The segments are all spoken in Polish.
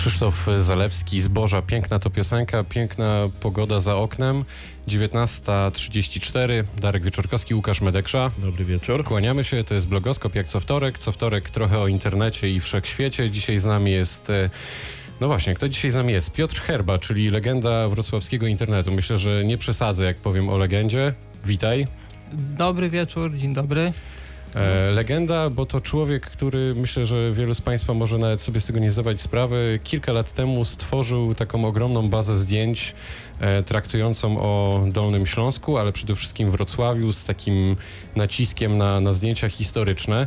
Krzysztof Zalewski, Zboża. Piękna to piosenka, piękna pogoda za oknem. 19.34. Darek Wieczorkowski, Łukasz Medeksza. Dobry wieczór. Kłaniamy się, to jest blogoskop jak co wtorek. Co wtorek trochę o internecie i wszechświecie. Dzisiaj z nami jest... e, No właśnie, kto dzisiaj z nami jest? Piotr Herba, czyli legenda wrocławskiego internetu. Myślę, że nie przesadzę, jak powiem o legendzie. Witaj. Dobry wieczór, dzień dobry. E, legenda, bo to człowiek, który myślę, że wielu z Państwa może nawet sobie z tego nie zdawać sprawy. Kilka lat temu stworzył taką ogromną bazę zdjęć e, traktującą o Dolnym Śląsku, ale przede wszystkim Wrocławiu z takim naciskiem na, na zdjęcia historyczne.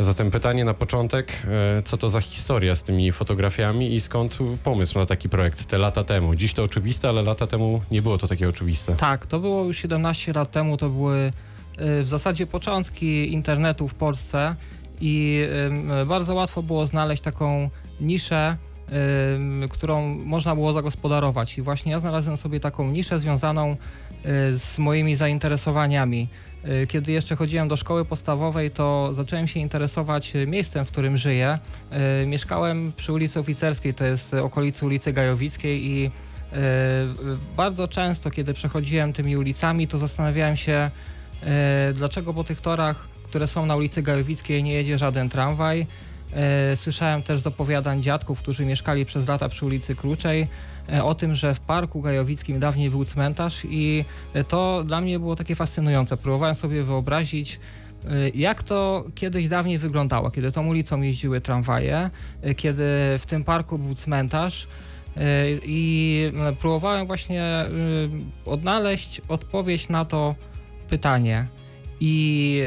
Zatem pytanie na początek, e, co to za historia z tymi fotografiami i skąd pomysł na taki projekt te lata temu? Dziś to oczywiste, ale lata temu nie było to takie oczywiste. Tak, to było już 17 lat temu, to były w zasadzie początki internetu w Polsce i ym, bardzo łatwo było znaleźć taką niszę, którą można było zagospodarować. I właśnie ja znalazłem sobie taką niszę związaną y, z moimi zainteresowaniami. Y, Kiedy jeszcze chodziłem do szkoły podstawowej, to zacząłem się interesować y, miejscem, w którym żyję. Y, Mieszkałem przy ulicy Oficerskiej, to jest y, okolicy ulicy Gajowickiej i y, y, bardzo często, kiedy przechodziłem tymi ulicami, to zastanawiałem się, y, dlaczego po tych torach, które są na ulicy Gajowickiej, nie jedzie żaden tramwaj. Y, Słyszałem też z opowiadań dziadków, którzy mieszkali przez lata przy ulicy Kruczej, y, o tym, że w Parku Gajowickim dawniej był cmentarz i to dla mnie było takie fascynujące. Próbowałem sobie wyobrazić, jak to kiedyś dawniej wyglądało, kiedy tą ulicą jeździły tramwaje, kiedy w tym parku był cmentarz. I próbowałem właśnie odnaleźć odpowiedź na to pytanie. I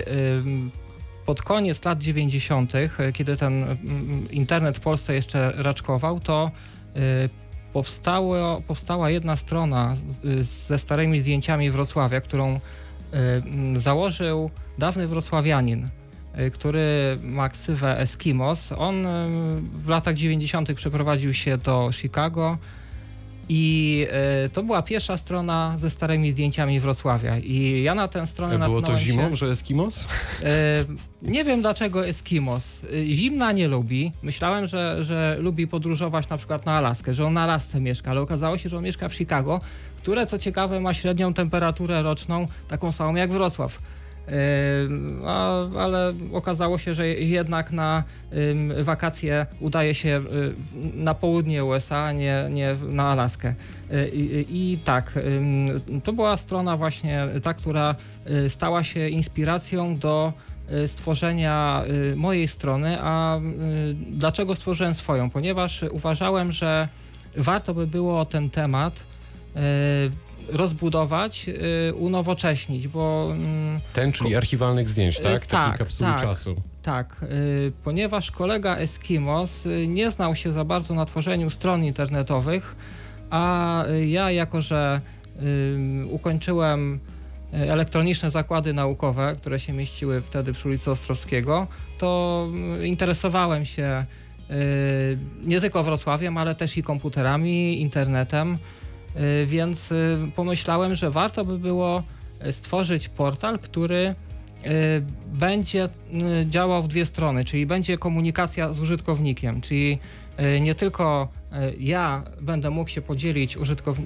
pod koniec lat 90., y, kiedy ten mm, internet w Polsce jeszcze raczkował, to y, powstało, powstała jedna strona ze starymi zdjęciami Wrocławia, którą y, mm, założył dawny wrocławianin, który ma ksywę Eskimos. On w latach 90. przeprowadził się do Chicago i y, to była pierwsza strona ze starymi zdjęciami Wrocławia. I ja na tę stronę E, Było to zimą, Się, że Eskimos? E, nie wiem dlaczego Eskimos. Zimna nie lubi. Myślałem, że, że lubi podróżować na przykład na Alaskę, że on na Alasce mieszka, ale okazało się, że on mieszka w Chicago, które co ciekawe ma średnią temperaturę roczną taką samą jak Wrocław. A, ale okazało się, że jednak na wakacje udaje się y, na południe USA, nie, nie na Alaskę. Y, I, i tak, to była strona właśnie ta, która y, stała się inspiracją do stworzenia mojej strony. A dlaczego stworzyłem swoją? Ponieważ uważałem, że warto by było ten temat rozbudować, y, unowocześnić, bo mm, Ten, czyli archiwalnych zdjęć, E, tak? Takiej tak, kapsuły tak. czasu. tak, y, ponieważ kolega Eskimos y, nie znał się za bardzo na tworzeniu stron internetowych, a y, ja jako, że y, ukończyłem y, elektroniczne zakłady naukowe, które się mieściły wtedy przy ulicy Ostrowskiego, to y, interesowałem się y, nie tylko Wrocławiem, ale też i komputerami, internetem, y, więc y, pomyślałem, że warto by było y, stworzyć portal, który y, będzie y, działał w dwie strony, czyli będzie komunikacja z użytkownikiem, czyli y, nie tylko y, ja będę mógł się podzielić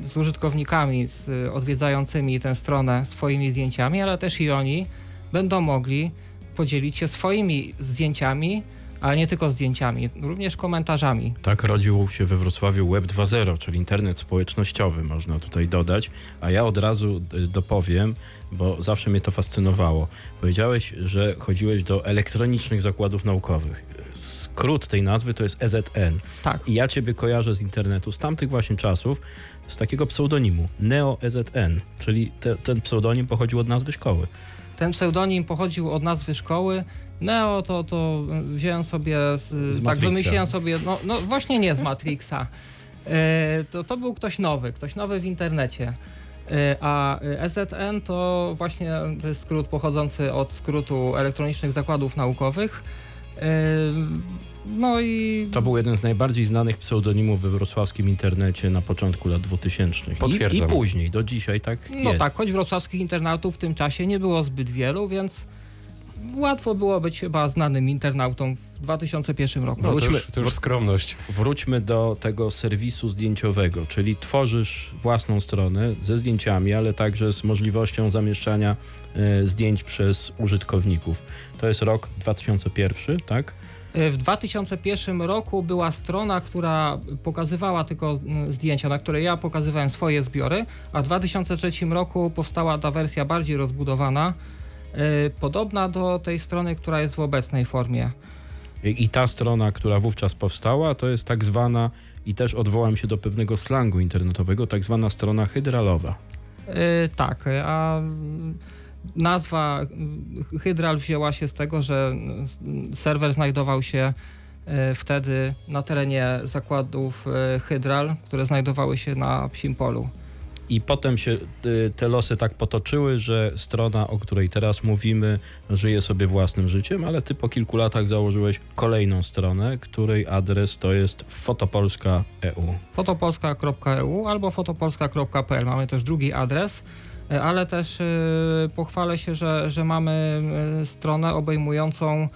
z użytkownikami, z y, odwiedzającymi tę stronę swoimi zdjęciami, ale też i oni będą mogli podzielić się swoimi zdjęciami, ale nie tylko zdjęciami, również komentarzami. Tak rodził się we Wrocławiu Web 2.0, czyli internet społecznościowy, można tutaj dodać. A ja od razu y, dopowiem, bo zawsze mnie to fascynowało. Powiedziałeś, że chodziłeś do elektronicznych zakładów naukowych. Skrót tej nazwy to jest EZN. Tak. I ja ciebie kojarzę z internetu, z tamtych właśnie czasów, z takiego pseudonimu, NeoEZN, czyli te, ten pseudonim pochodził od nazwy szkoły. Ten pseudonim pochodził od nazwy szkoły. Neo to, to wziąłem sobie, z, Z tak Matrixa. wymyśliłem sobie, no, no właśnie nie z Matrixa. E, to, to był ktoś nowy, ktoś nowy w internecie. E, a EZN to właśnie to jest skrót pochodzący od skrótu elektronicznych zakładów naukowych. E, no i To był jeden z najbardziej znanych pseudonimów we wrocławskim internecie na początku lat 2000. I, Potwierdzam. I później, do dzisiaj tak no jest. tak, choć wrocławskich internautów w tym czasie nie było zbyt wielu, więc łatwo było być chyba znanym internautą w 2001 roku. No, to, Wróćmy- już, to już skromność. Wróćmy do tego serwisu zdjęciowego, czyli tworzysz własną stronę ze zdjęciami, ale także z możliwością zamieszczania e, zdjęć przez użytkowników. To jest rok 2001, tak? W 2001 roku była strona, która pokazywała tylko zdjęcia, na której ja pokazywałem swoje zbiory, a w 2003 roku powstała ta wersja bardziej rozbudowana, podobna do tej strony, która jest w obecnej formie. I, ta strona, która wówczas powstała, to jest tak zwana, i też odwołam się do pewnego slangu internetowego, tak zwana strona hydralowa. Y, Tak, y, a nazwa y, Hydral wzięła się z tego, że y, serwer znajdował się y, wtedy na terenie zakładów y, Hydral, które znajdowały się na Psim Polu. I potem się y, te losy tak potoczyły, że strona, o której teraz mówimy, żyje sobie własnym życiem, ale ty po kilku latach założyłeś kolejną stronę, której adres to jest fotopolska.eu. fotopolska.eu albo fotopolska.pl. Mamy też drugi adres, e, ale też e, pochwalę się, że, że mamy e, stronę obejmującą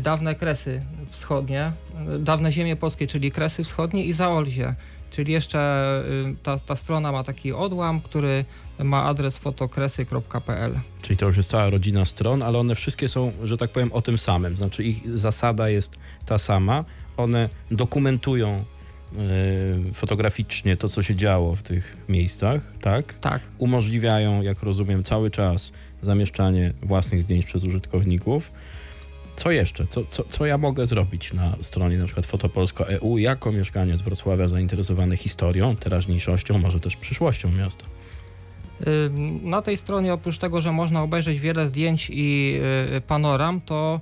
dawne Kresy Wschodnie, dawne ziemie polskie, czyli Kresy Wschodnie i Zaolzie. Czyli jeszcze e, ta, ta strona ma taki odłam, który ma adres fotokresy.pl. Czyli to już jest cała rodzina stron, ale one wszystkie są, że tak powiem, o tym samym. Znaczy ich zasada jest ta sama. One dokumentują y, fotograficznie to, co się działo w tych miejscach, tak? Tak. Umożliwiają, jak rozumiem, cały czas zamieszczanie własnych zdjęć przez użytkowników. Co jeszcze? Co, co, co ja mogę zrobić na stronie na przykład fotopolska.eu jako mieszkaniec Wrocławia zainteresowany historią, teraźniejszością, może też przyszłością miasta? Na tej stronie oprócz tego, że można obejrzeć wiele zdjęć i y, panoram, to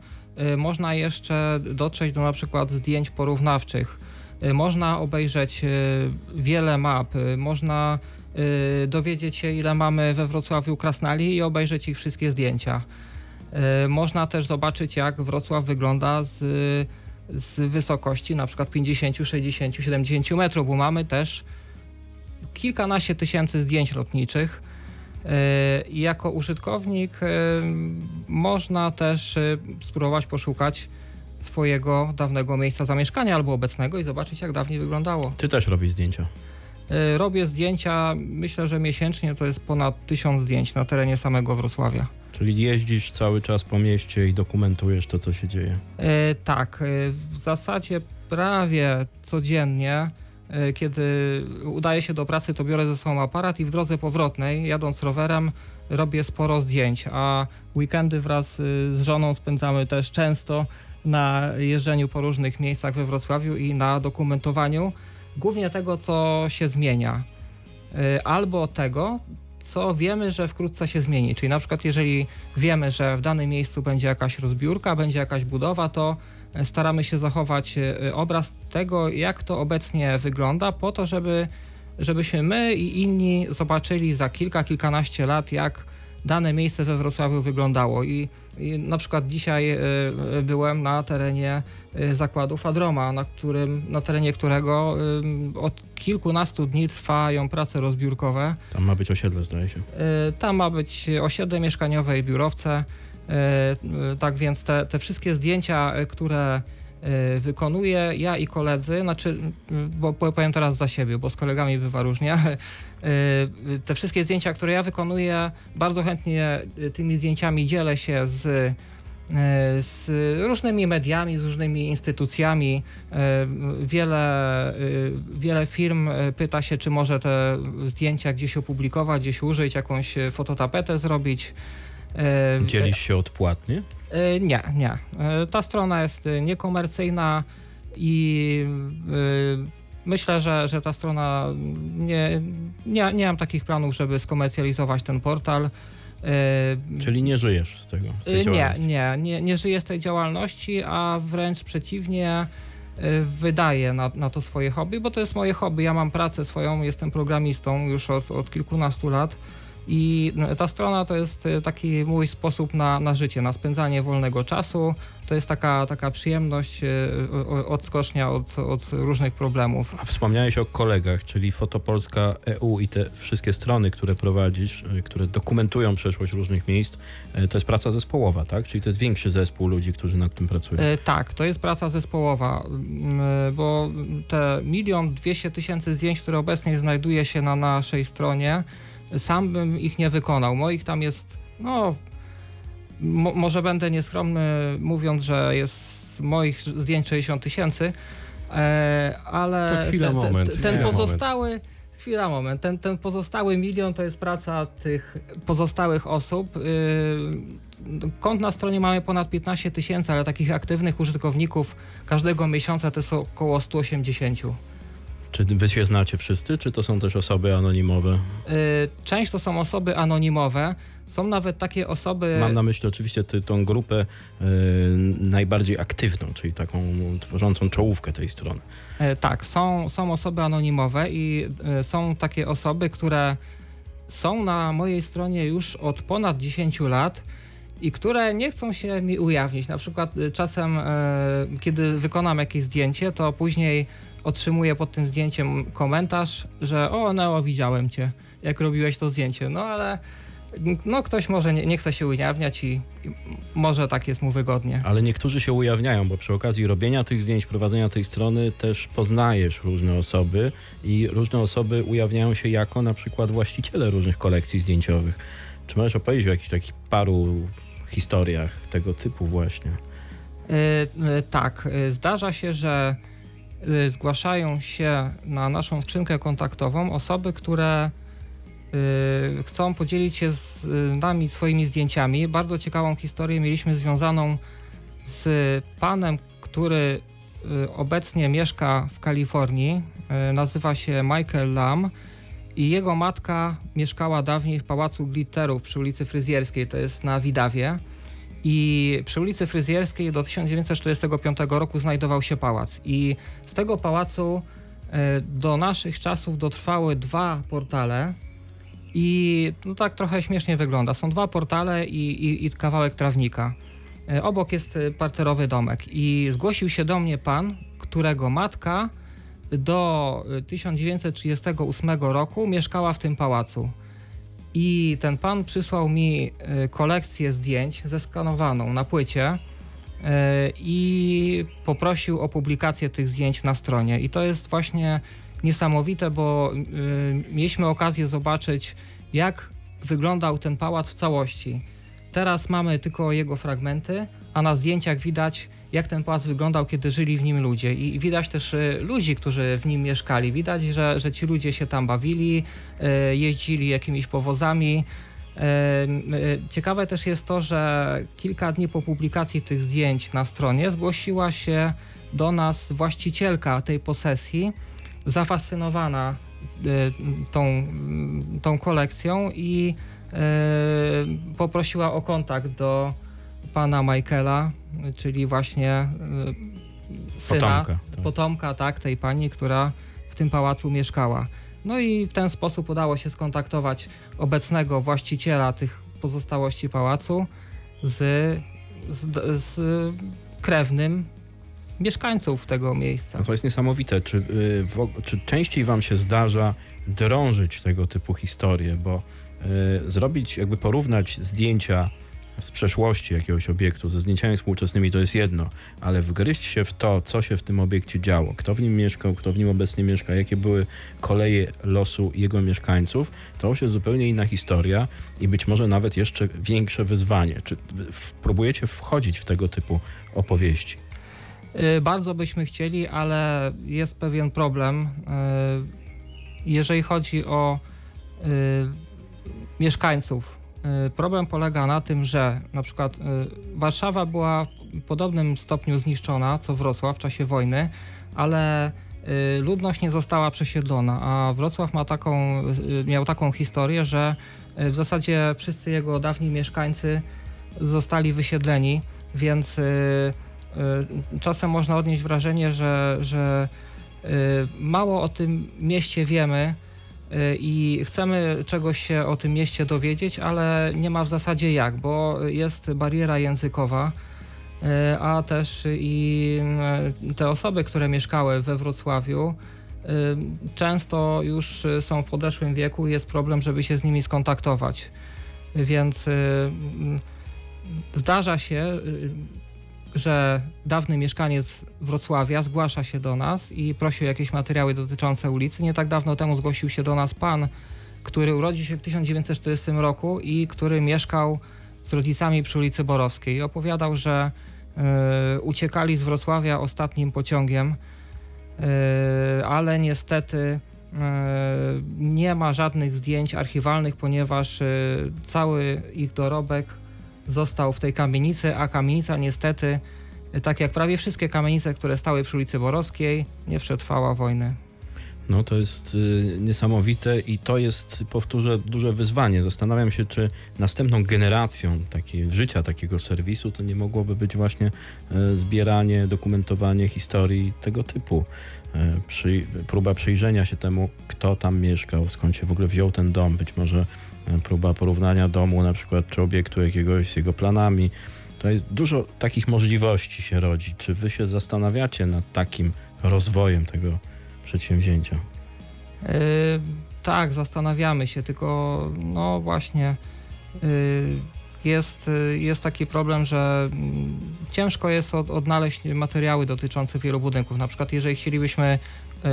y, można jeszcze dotrzeć do na przykład zdjęć porównawczych. Y, Można obejrzeć wiele map, można dowiedzieć się ile mamy we Wrocławiu krasnali i obejrzeć ich wszystkie zdjęcia. Y, Można też zobaczyć jak Wrocław wygląda z, z wysokości na przykład 50, 60, 70 metrów, bo mamy też kilkanaście tysięcy zdjęć lotniczych. I jako użytkownik yy, można też spróbować poszukać swojego dawnego miejsca zamieszkania albo obecnego i zobaczyć, jak dawniej wyglądało. Ty też robisz zdjęcia. Yy, Robię zdjęcia, myślę, że miesięcznie to jest ponad tysiąc zdjęć na terenie samego Wrocławia. Czyli jeździsz cały czas po mieście i dokumentujesz to, co się dzieje. Yy, Tak, yy, w zasadzie prawie codziennie, kiedy udaje się do pracy, to biorę ze sobą aparat i w drodze powrotnej, jadąc rowerem, robię sporo zdjęć, a weekendy wraz z żoną spędzamy też często na jeżdżeniu po różnych miejscach we Wrocławiu i na dokumentowaniu głównie tego, co się zmienia. Yy, Albo tego, co wiemy, że wkrótce się zmieni. Czyli na przykład, jeżeli wiemy, że w danym miejscu będzie jakaś rozbiórka, będzie jakaś budowa, to e, staramy się zachować e, obraz tego, jak to obecnie wygląda, po to, żeby, żebyśmy my i inni zobaczyli za kilka, kilkanaście lat, jak dane miejsce we Wrocławiu wyglądało. I, i na przykład dzisiaj e, byłem na terenie e, zakładu Fadroma, na, którym, na terenie którego e, od kilkunastu dni trwają prace rozbiórkowe. Tam ma być osiedle, zdaje się. Tam ma być osiedle mieszkaniowe i biurowce. Tak więc te, te wszystkie zdjęcia, które wykonuję ja i koledzy, znaczy, y, bo powiem teraz za siebie, bo z kolegami bywa różnie. Y, y, Te wszystkie zdjęcia, które ja wykonuję, bardzo chętnie y, tymi zdjęciami dzielę się z, y, z różnymi mediami, z różnymi instytucjami. Y, Wiele, y, wiele firm y, pyta się, czy może te zdjęcia gdzieś opublikować, gdzieś użyć, jakąś y, fototapetę zrobić. Dzielisz się odpłatnie? Y, Nie, nie. Y, Ta strona jest y, niekomercyjna i myślę, że, że ta strona nie, nie, nie mam takich planów, żeby skomercjalizować ten portal. Czyli nie żyjesz z tego, z tej Nie, nie, nie, nie żyję z tej działalności, a wręcz przeciwnie, wydaję na, na to swoje hobby, bo to jest moje hobby. Ja mam pracę swoją, jestem programistą już od, od kilkunastu lat i no, ta strona to jest y, taki mój sposób na, na życie, na spędzanie wolnego czasu. to jest taka, taka przyjemność, e, odskocznia od, od różnych problemów. A wspomniałeś o kolegach, czyli Fotopolska EU i te wszystkie strony, które prowadzisz, y, które dokumentują przeszłość różnych miejsc, to jest praca zespołowa, tak? Czyli to jest większy zespół ludzi, którzy nad tym pracują. E, Tak, to jest praca zespołowa, m, e, bo te milion dwieście tysięcy zdjęć, które obecnie znajduje się na naszej stronie, sam bym ich nie wykonał. Moich tam jest, no, mo, może będę nieskromny mówiąc, że jest moich zdjęć 60 tysięcy, e, ale To chwila, ten, moment, ten, ten chwila, pozostały, chwila, moment, ten, ten pozostały milion to jest praca tych pozostałych osób. Y, Kont na stronie mamy ponad 15 tysięcy, ale takich aktywnych użytkowników każdego miesiąca to jest około 180. Czy wy się znacie wszyscy, czy to są też osoby anonimowe? Y, Część to są osoby anonimowe, są nawet takie osoby. Mam na myśli oczywiście ty, tą grupę y, najbardziej aktywną, czyli taką tworzącą czołówkę tej strony. E, Tak, są, są osoby anonimowe i są takie osoby, które są na mojej stronie już od ponad 10 lat i które nie chcą się mi ujawnić. Na przykład czasem, kiedy wykonam jakieś zdjęcie, to później otrzymuję pod tym zdjęciem komentarz, że o Neo, widziałem cię, jak robiłeś to zdjęcie. No ale no ktoś może nie, nie chce się ujawniać i, i może tak jest mu wygodnie. Ale niektórzy się ujawniają, bo przy okazji robienia tych zdjęć, prowadzenia tej strony też poznajesz różne osoby i różne osoby ujawniają się jako na przykład właściciele różnych kolekcji zdjęciowych. Czy możesz opowiedzieć o jakichś takich paru historiach tego typu właśnie? Y, y, Tak, y, zdarza się, że zgłaszają się na naszą skrzynkę kontaktową osoby, które y, chcą podzielić się z y, nami swoimi zdjęciami. Bardzo ciekawą historię mieliśmy związaną z panem, który y, obecnie mieszka w Kalifornii. Y, Nazywa się Michael Lam. I jego matka mieszkała dawniej w pałacu Glitterów przy ulicy Fryzjerskiej, to jest na Widawie. I przy ulicy Fryzjerskiej do 1945 roku znajdował się pałac. I z tego pałacu e, do naszych czasów dotrwały dwa portale. I no tak trochę śmiesznie wygląda. Są dwa portale i, i, i kawałek trawnika. E, Obok jest e, parterowy domek. I zgłosił się do mnie pan, którego matka do e, 1938 roku mieszkała w tym pałacu. I ten pan przysłał mi e, kolekcję zdjęć zeskanowaną na płycie e, i poprosił o publikację tych zdjęć na stronie. I to jest właśnie niesamowite, bo e, mieliśmy okazję zobaczyć, jak wyglądał ten pałac w całości. Teraz mamy tylko jego fragmenty, a na zdjęciach widać, jak ten pałac wyglądał, kiedy żyli w nim ludzie. I widać też e, ludzi, którzy w nim mieszkali. Widać, że, że ci ludzie się tam bawili, e, jeździli jakimiś powozami. E, Ciekawe też jest to, że kilka dni po publikacji tych zdjęć na stronie zgłosiła się do nas właścicielka tej posesji, zafascynowana tą, tą kolekcją i poprosiła o kontakt do pana Michaela, czyli właśnie e, syna, Potomka. tak. potomka tak, tej pani, która w tym pałacu mieszkała. No i w ten sposób udało się skontaktować obecnego właściciela tych pozostałości pałacu z, z, z krewnym mieszkańców tego miejsca. No to jest niesamowite. Czy, y, czy częściej wam się zdarza drążyć tego typu historie, bo y, zrobić, jakby porównać zdjęcia z przeszłości jakiegoś obiektu ze zdjęciami współczesnymi to jest jedno, ale wgryźć się w to, co się w tym obiekcie działo, kto w nim mieszkał, kto w nim obecnie mieszka, jakie były koleje losu jego mieszkańców, to już jest zupełnie inna historia i być może nawet jeszcze większe wyzwanie. Czy próbujecie wchodzić w tego typu opowieści? Y, Bardzo byśmy chcieli, ale jest pewien problem. y, Jeżeli chodzi o y, mieszkańców, problem polega na tym, że na przykład y, Warszawa była w podobnym stopniu zniszczona co Wrocław w czasie wojny, ale y, ludność nie została przesiedlona, a Wrocław ma taką, y, miał taką historię, że y, w zasadzie wszyscy jego dawni mieszkańcy zostali wysiedleni, więc y, y, czasem można odnieść wrażenie, że, że y, mało o tym mieście wiemy y, i chcemy czegoś się o tym mieście dowiedzieć, ale nie ma w zasadzie jak, bo jest bariera językowa. e, a też i e, te osoby, które mieszkały we Wrocławiu, często już są w podeszłym wieku i jest problem, żeby się z nimi skontaktować. Więc zdarza się, że dawny mieszkaniec Wrocławia zgłasza się do nas i prosi o jakieś materiały dotyczące ulicy. Nie tak dawno temu zgłosił się do nas pan, który urodził się w 1940 roku i który mieszkał z rodzicami przy ulicy Borowskiej. Opowiadał, że e, uciekali z Wrocławia ostatnim pociągiem, e, ale niestety e, nie ma żadnych zdjęć archiwalnych, ponieważ cały ich dorobek został w tej kamienicy, a kamienica niestety, tak jak prawie wszystkie kamienice, które stały przy ulicy Borowskiej, nie przetrwała wojny. No to jest y, niesamowite i to jest, powtórzę, duże wyzwanie. Zastanawiam się, czy następną generacją takiej, życia takiego serwisu to nie mogłoby być właśnie y, zbieranie, dokumentowanie historii tego typu. Y, przy, próba przyjrzenia się temu, kto tam mieszkał, skąd się w ogóle wziął ten dom, być może próba porównania domu na przykład, czy obiektu jakiegoś z jego planami. To jest dużo takich możliwości się rodzi. Czy wy się zastanawiacie nad takim rozwojem tego przedsięwzięcia? Yy, tak, zastanawiamy się, tylko no właśnie yy, jest, jest taki problem, że mm, ciężko jest od, odnaleźć materiały dotyczące wielu budynków. Na przykład jeżeli chcielibyśmy yy,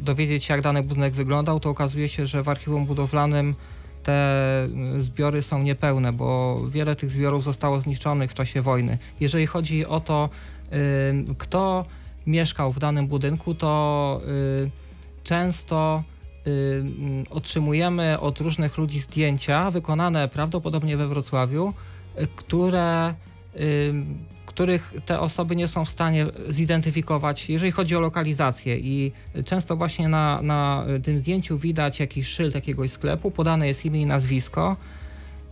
dowiedzieć się, jak dany budynek wyglądał, to okazuje się, że w archiwum budowlanym te zbiory są niepełne, bo wiele tych zbiorów zostało zniszczonych w czasie wojny. Jeżeli chodzi o to, kto mieszkał w danym budynku, to y, często otrzymujemy od różnych ludzi zdjęcia wykonane prawdopodobnie we Wrocławiu, które, których te osoby nie są w stanie zidentyfikować, jeżeli chodzi o lokalizację. I często właśnie na, na tym zdjęciu widać jakiś szyld jakiegoś sklepu, podane jest imię i nazwisko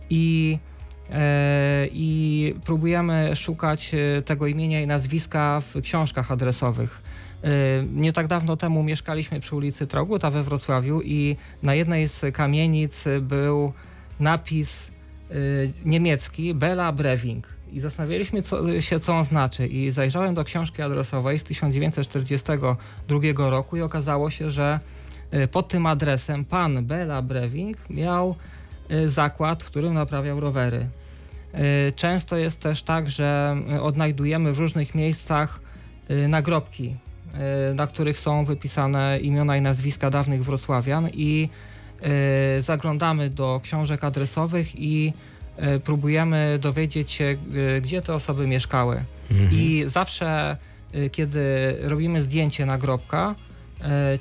i E, i próbujemy szukać e, tego imienia i nazwiska w książkach adresowych. E, Nie tak dawno temu mieszkaliśmy przy ulicy Trauguta we Wrocławiu i na jednej z kamienic był napis niemiecki Bella Brewing. I zastanawialiśmy co, się, co on znaczy. I zajrzałem do książki adresowej z 1942 roku i okazało się, że e, pod tym adresem pan Bella Brewing miał e, zakład, w którym naprawiał rowery. E, Często jest też tak, że odnajdujemy w różnych miejscach nagrobki, na których są wypisane imiona i nazwiska dawnych wrocławian i zaglądamy do książek adresowych i próbujemy dowiedzieć się, e, gdzie te osoby mieszkały. Mhm. I zawsze, y, kiedy robimy zdjęcie nagrobka,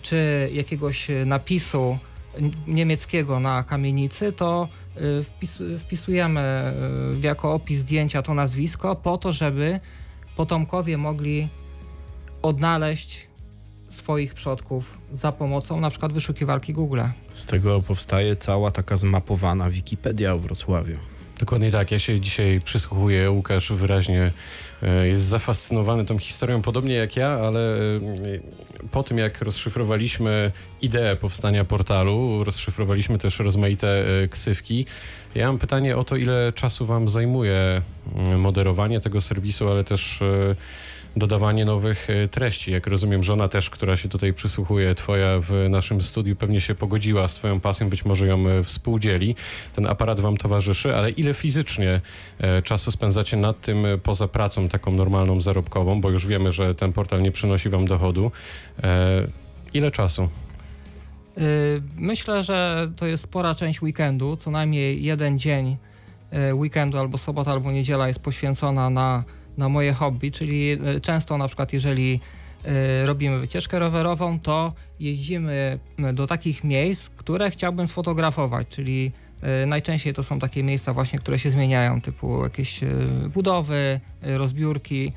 czy jakiegoś napisu niemieckiego na kamienicy, to wpis, wpisujemy jako opis zdjęcia to nazwisko, po to, żeby potomkowie mogli odnaleźć swoich przodków za pomocą na przykład wyszukiwarki Google. Z tego powstaje cała taka zmapowana Wikipedia o Wrocławiu. Dokładnie tak. Ja się dzisiaj przysłuchuję. Łukasz wyraźnie e, jest zafascynowany tą historią, podobnie jak ja, ale e, po tym jak rozszyfrowaliśmy ideę powstania portalu, rozszyfrowaliśmy też rozmaite e, ksywki. Ja mam pytanie o to, ile czasu Wam zajmuje mm, moderowanie tego serwisu, ale też dodawanie nowych e, treści. Jak rozumiem, żona też, która się tutaj przysłuchuje, Twoja w naszym studiu, pewnie się pogodziła z Twoją pasją, być może ją e, współdzieli. Ten aparat Wam towarzyszy, ale ile fizycznie e, czasu spędzacie nad tym e, poza pracą taką normalną, zarobkową, bo już wiemy, że ten portal nie przynosi Wam dochodu. E, Ile czasu? Y, Myślę, że to jest spora część weekendu, co najmniej jeden dzień y, weekendu albo sobota albo niedziela jest poświęcona na, na moje hobby, czyli y, często na przykład jeżeli y, robimy wycieczkę rowerową, to jeździmy y, do takich miejsc, które chciałbym sfotografować, czyli najczęściej to są takie miejsca właśnie, które się zmieniają, typu jakieś budowy, rozbiórki,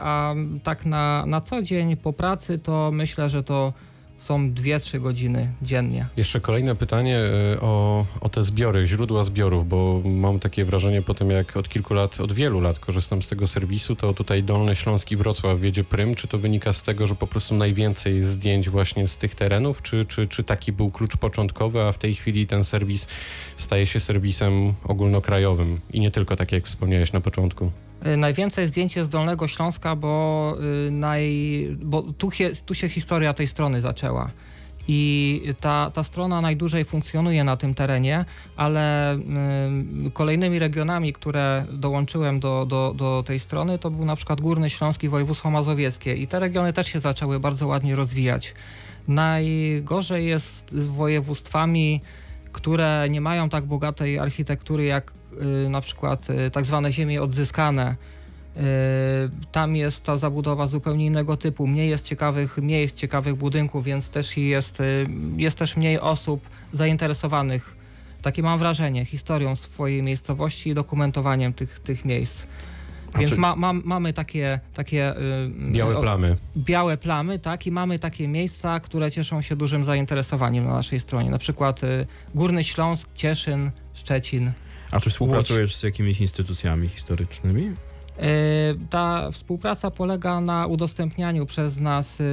a tak na, na co dzień po pracy to myślę, że to są 2-3 godziny dziennie. Jeszcze kolejne pytanie e, o, o te zbiory, źródła zbiorów, bo mam takie wrażenie po tym, jak od kilku lat, od wielu lat korzystam z tego serwisu, to tutaj Dolny Śląski Wrocław wiedzie prym. Czy to wynika z tego, że po prostu najwięcej zdjęć właśnie z tych terenów, czy, czy, czy taki był klucz początkowy, a w tej chwili ten serwis staje się serwisem ogólnokrajowym i nie tylko, tak jak wspomniałeś na początku? Y, Najwięcej zdjęć jest z Dolnego Śląska, bo, y, naj, bo tu, się, tu się historia tej strony zaczęła. I ta, ta strona najdłużej funkcjonuje na tym terenie, ale y, kolejnymi regionami, które dołączyłem do, do, do tej strony, to był na przykład Górny Śląsk i województwo mazowieckie. I te regiony też się zaczęły bardzo ładnie rozwijać. Najgorzej jest z województwami, które nie mają tak bogatej architektury jak na przykład y, tak zwane ziemie odzyskane. Y, Tam jest ta zabudowa zupełnie innego typu, mniej jest ciekawych miejsc, ciekawych budynków, więc też jest, y, jest też mniej osób zainteresowanych, takie mam wrażenie, historią swojej miejscowości i dokumentowaniem tych, tych miejsc. Więc ma, mam- mamy takie, takie y, Białe plamy. białe plamy, tak, i mamy takie miejsca, które cieszą się dużym zainteresowaniem na naszej stronie. Na przykład y, Górny Śląsk, Cieszyn, Szczecin. A czy współpracujesz z jakimiś instytucjami historycznymi? Y, Ta współpraca polega na udostępnianiu przez nas y,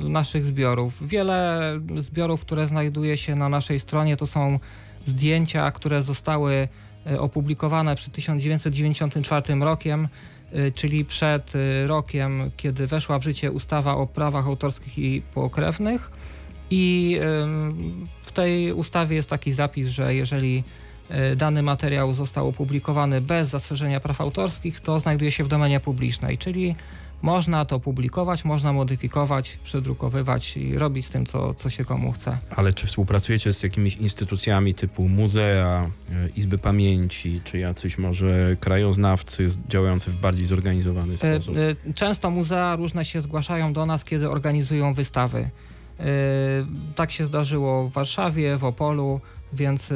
naszych zbiorów. Wiele zbiorów, które znajduje się na naszej stronie, to są zdjęcia, które zostały y, opublikowane przed 1994 rokiem, y, czyli przed rokiem, kiedy weszła w życie ustawa o prawach autorskich i pokrewnych. I w tej ustawie jest taki zapis, że jeżeli dany materiał został opublikowany bez zastrzeżenia praw autorskich, to znajduje się w domenie publicznej, czyli można to publikować, można modyfikować, przedrukowywać i robić z tym, co, co się komu chce. Ale czy współpracujecie z jakimiś instytucjami typu muzea, e, izby pamięci, czy jacyś może krajoznawcy działający w bardziej zorganizowany E, sposób? e, Często muzea różne się zgłaszają do nas, kiedy organizują wystawy. E, Tak się zdarzyło w Warszawie, w Opolu, więc e,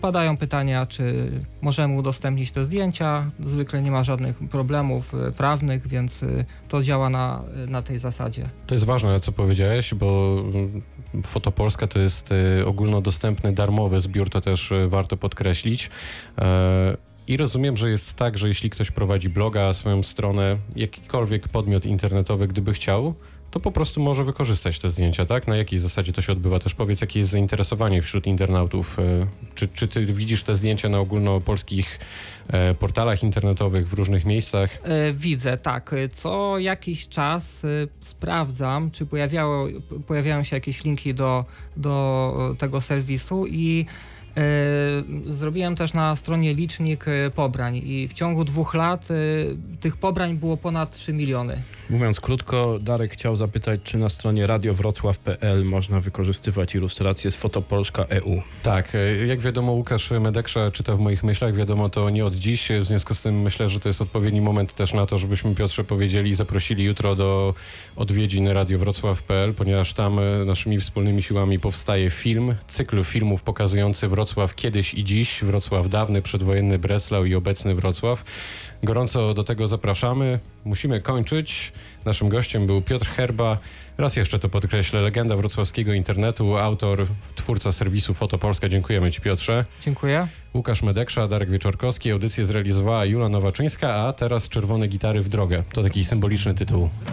padają pytania, czy możemy udostępnić te zdjęcia. Zwykle nie ma żadnych problemów e, prawnych, więc e, to działa na, na tej zasadzie. To jest ważne, co powiedziałeś, bo mm, Fotopolska to jest ogólnodostępny, darmowy zbiór, to też warto podkreślić. E, I rozumiem, że jest tak, że jeśli ktoś prowadzi bloga, swoją stronę, jakikolwiek podmiot internetowy, gdyby chciał, to po prostu może wykorzystać te zdjęcia, tak? Na jakiej zasadzie to się odbywa? Też powiedz, jakie jest zainteresowanie wśród internautów. e, Czy, czy ty widzisz te zdjęcia na ogólnopolskich e, portalach internetowych w różnych miejscach? E, Widzę, tak. Co jakiś czas sprawdzam, czy pojawiało, pojawiają się jakieś linki do, do tego serwisu i zrobiłem też na stronie licznik e, pobrań i w ciągu dwóch lat e, tych pobrań było ponad 3 miliony. Mówiąc krótko, Darek chciał zapytać, czy na stronie radiowrocław.pl można wykorzystywać ilustracje z Fotopolska E EU. Tak, e, jak wiadomo, Łukasz Medeksza czyta w moich myślach, wiadomo to nie od dziś, w związku z tym myślę, że to jest odpowiedni moment też na to, żebyśmy Piotrze powiedzieli i zaprosili jutro do odwiedzin radiowrocław.pl, ponieważ tam e, naszymi wspólnymi siłami powstaje film, cykl filmów pokazujący Wrocław kiedyś i dziś, Wrocław dawny, przedwojenny Breslau i obecny Wrocław. Gorąco do tego zapraszamy. Musimy kończyć. Naszym gościem był Piotr Herba. Raz jeszcze to podkreślę, legenda wrocławskiego internetu, autor, twórca serwisu Fotopolska. Dziękujemy Ci Piotrze. Dziękuję. Łukasz Medeksza, Darek Wieczorkowski. Audycję zrealizowała Jula Nowaczyńska, a teraz Czerwone Gitary w drogę. To taki symboliczny tytuł.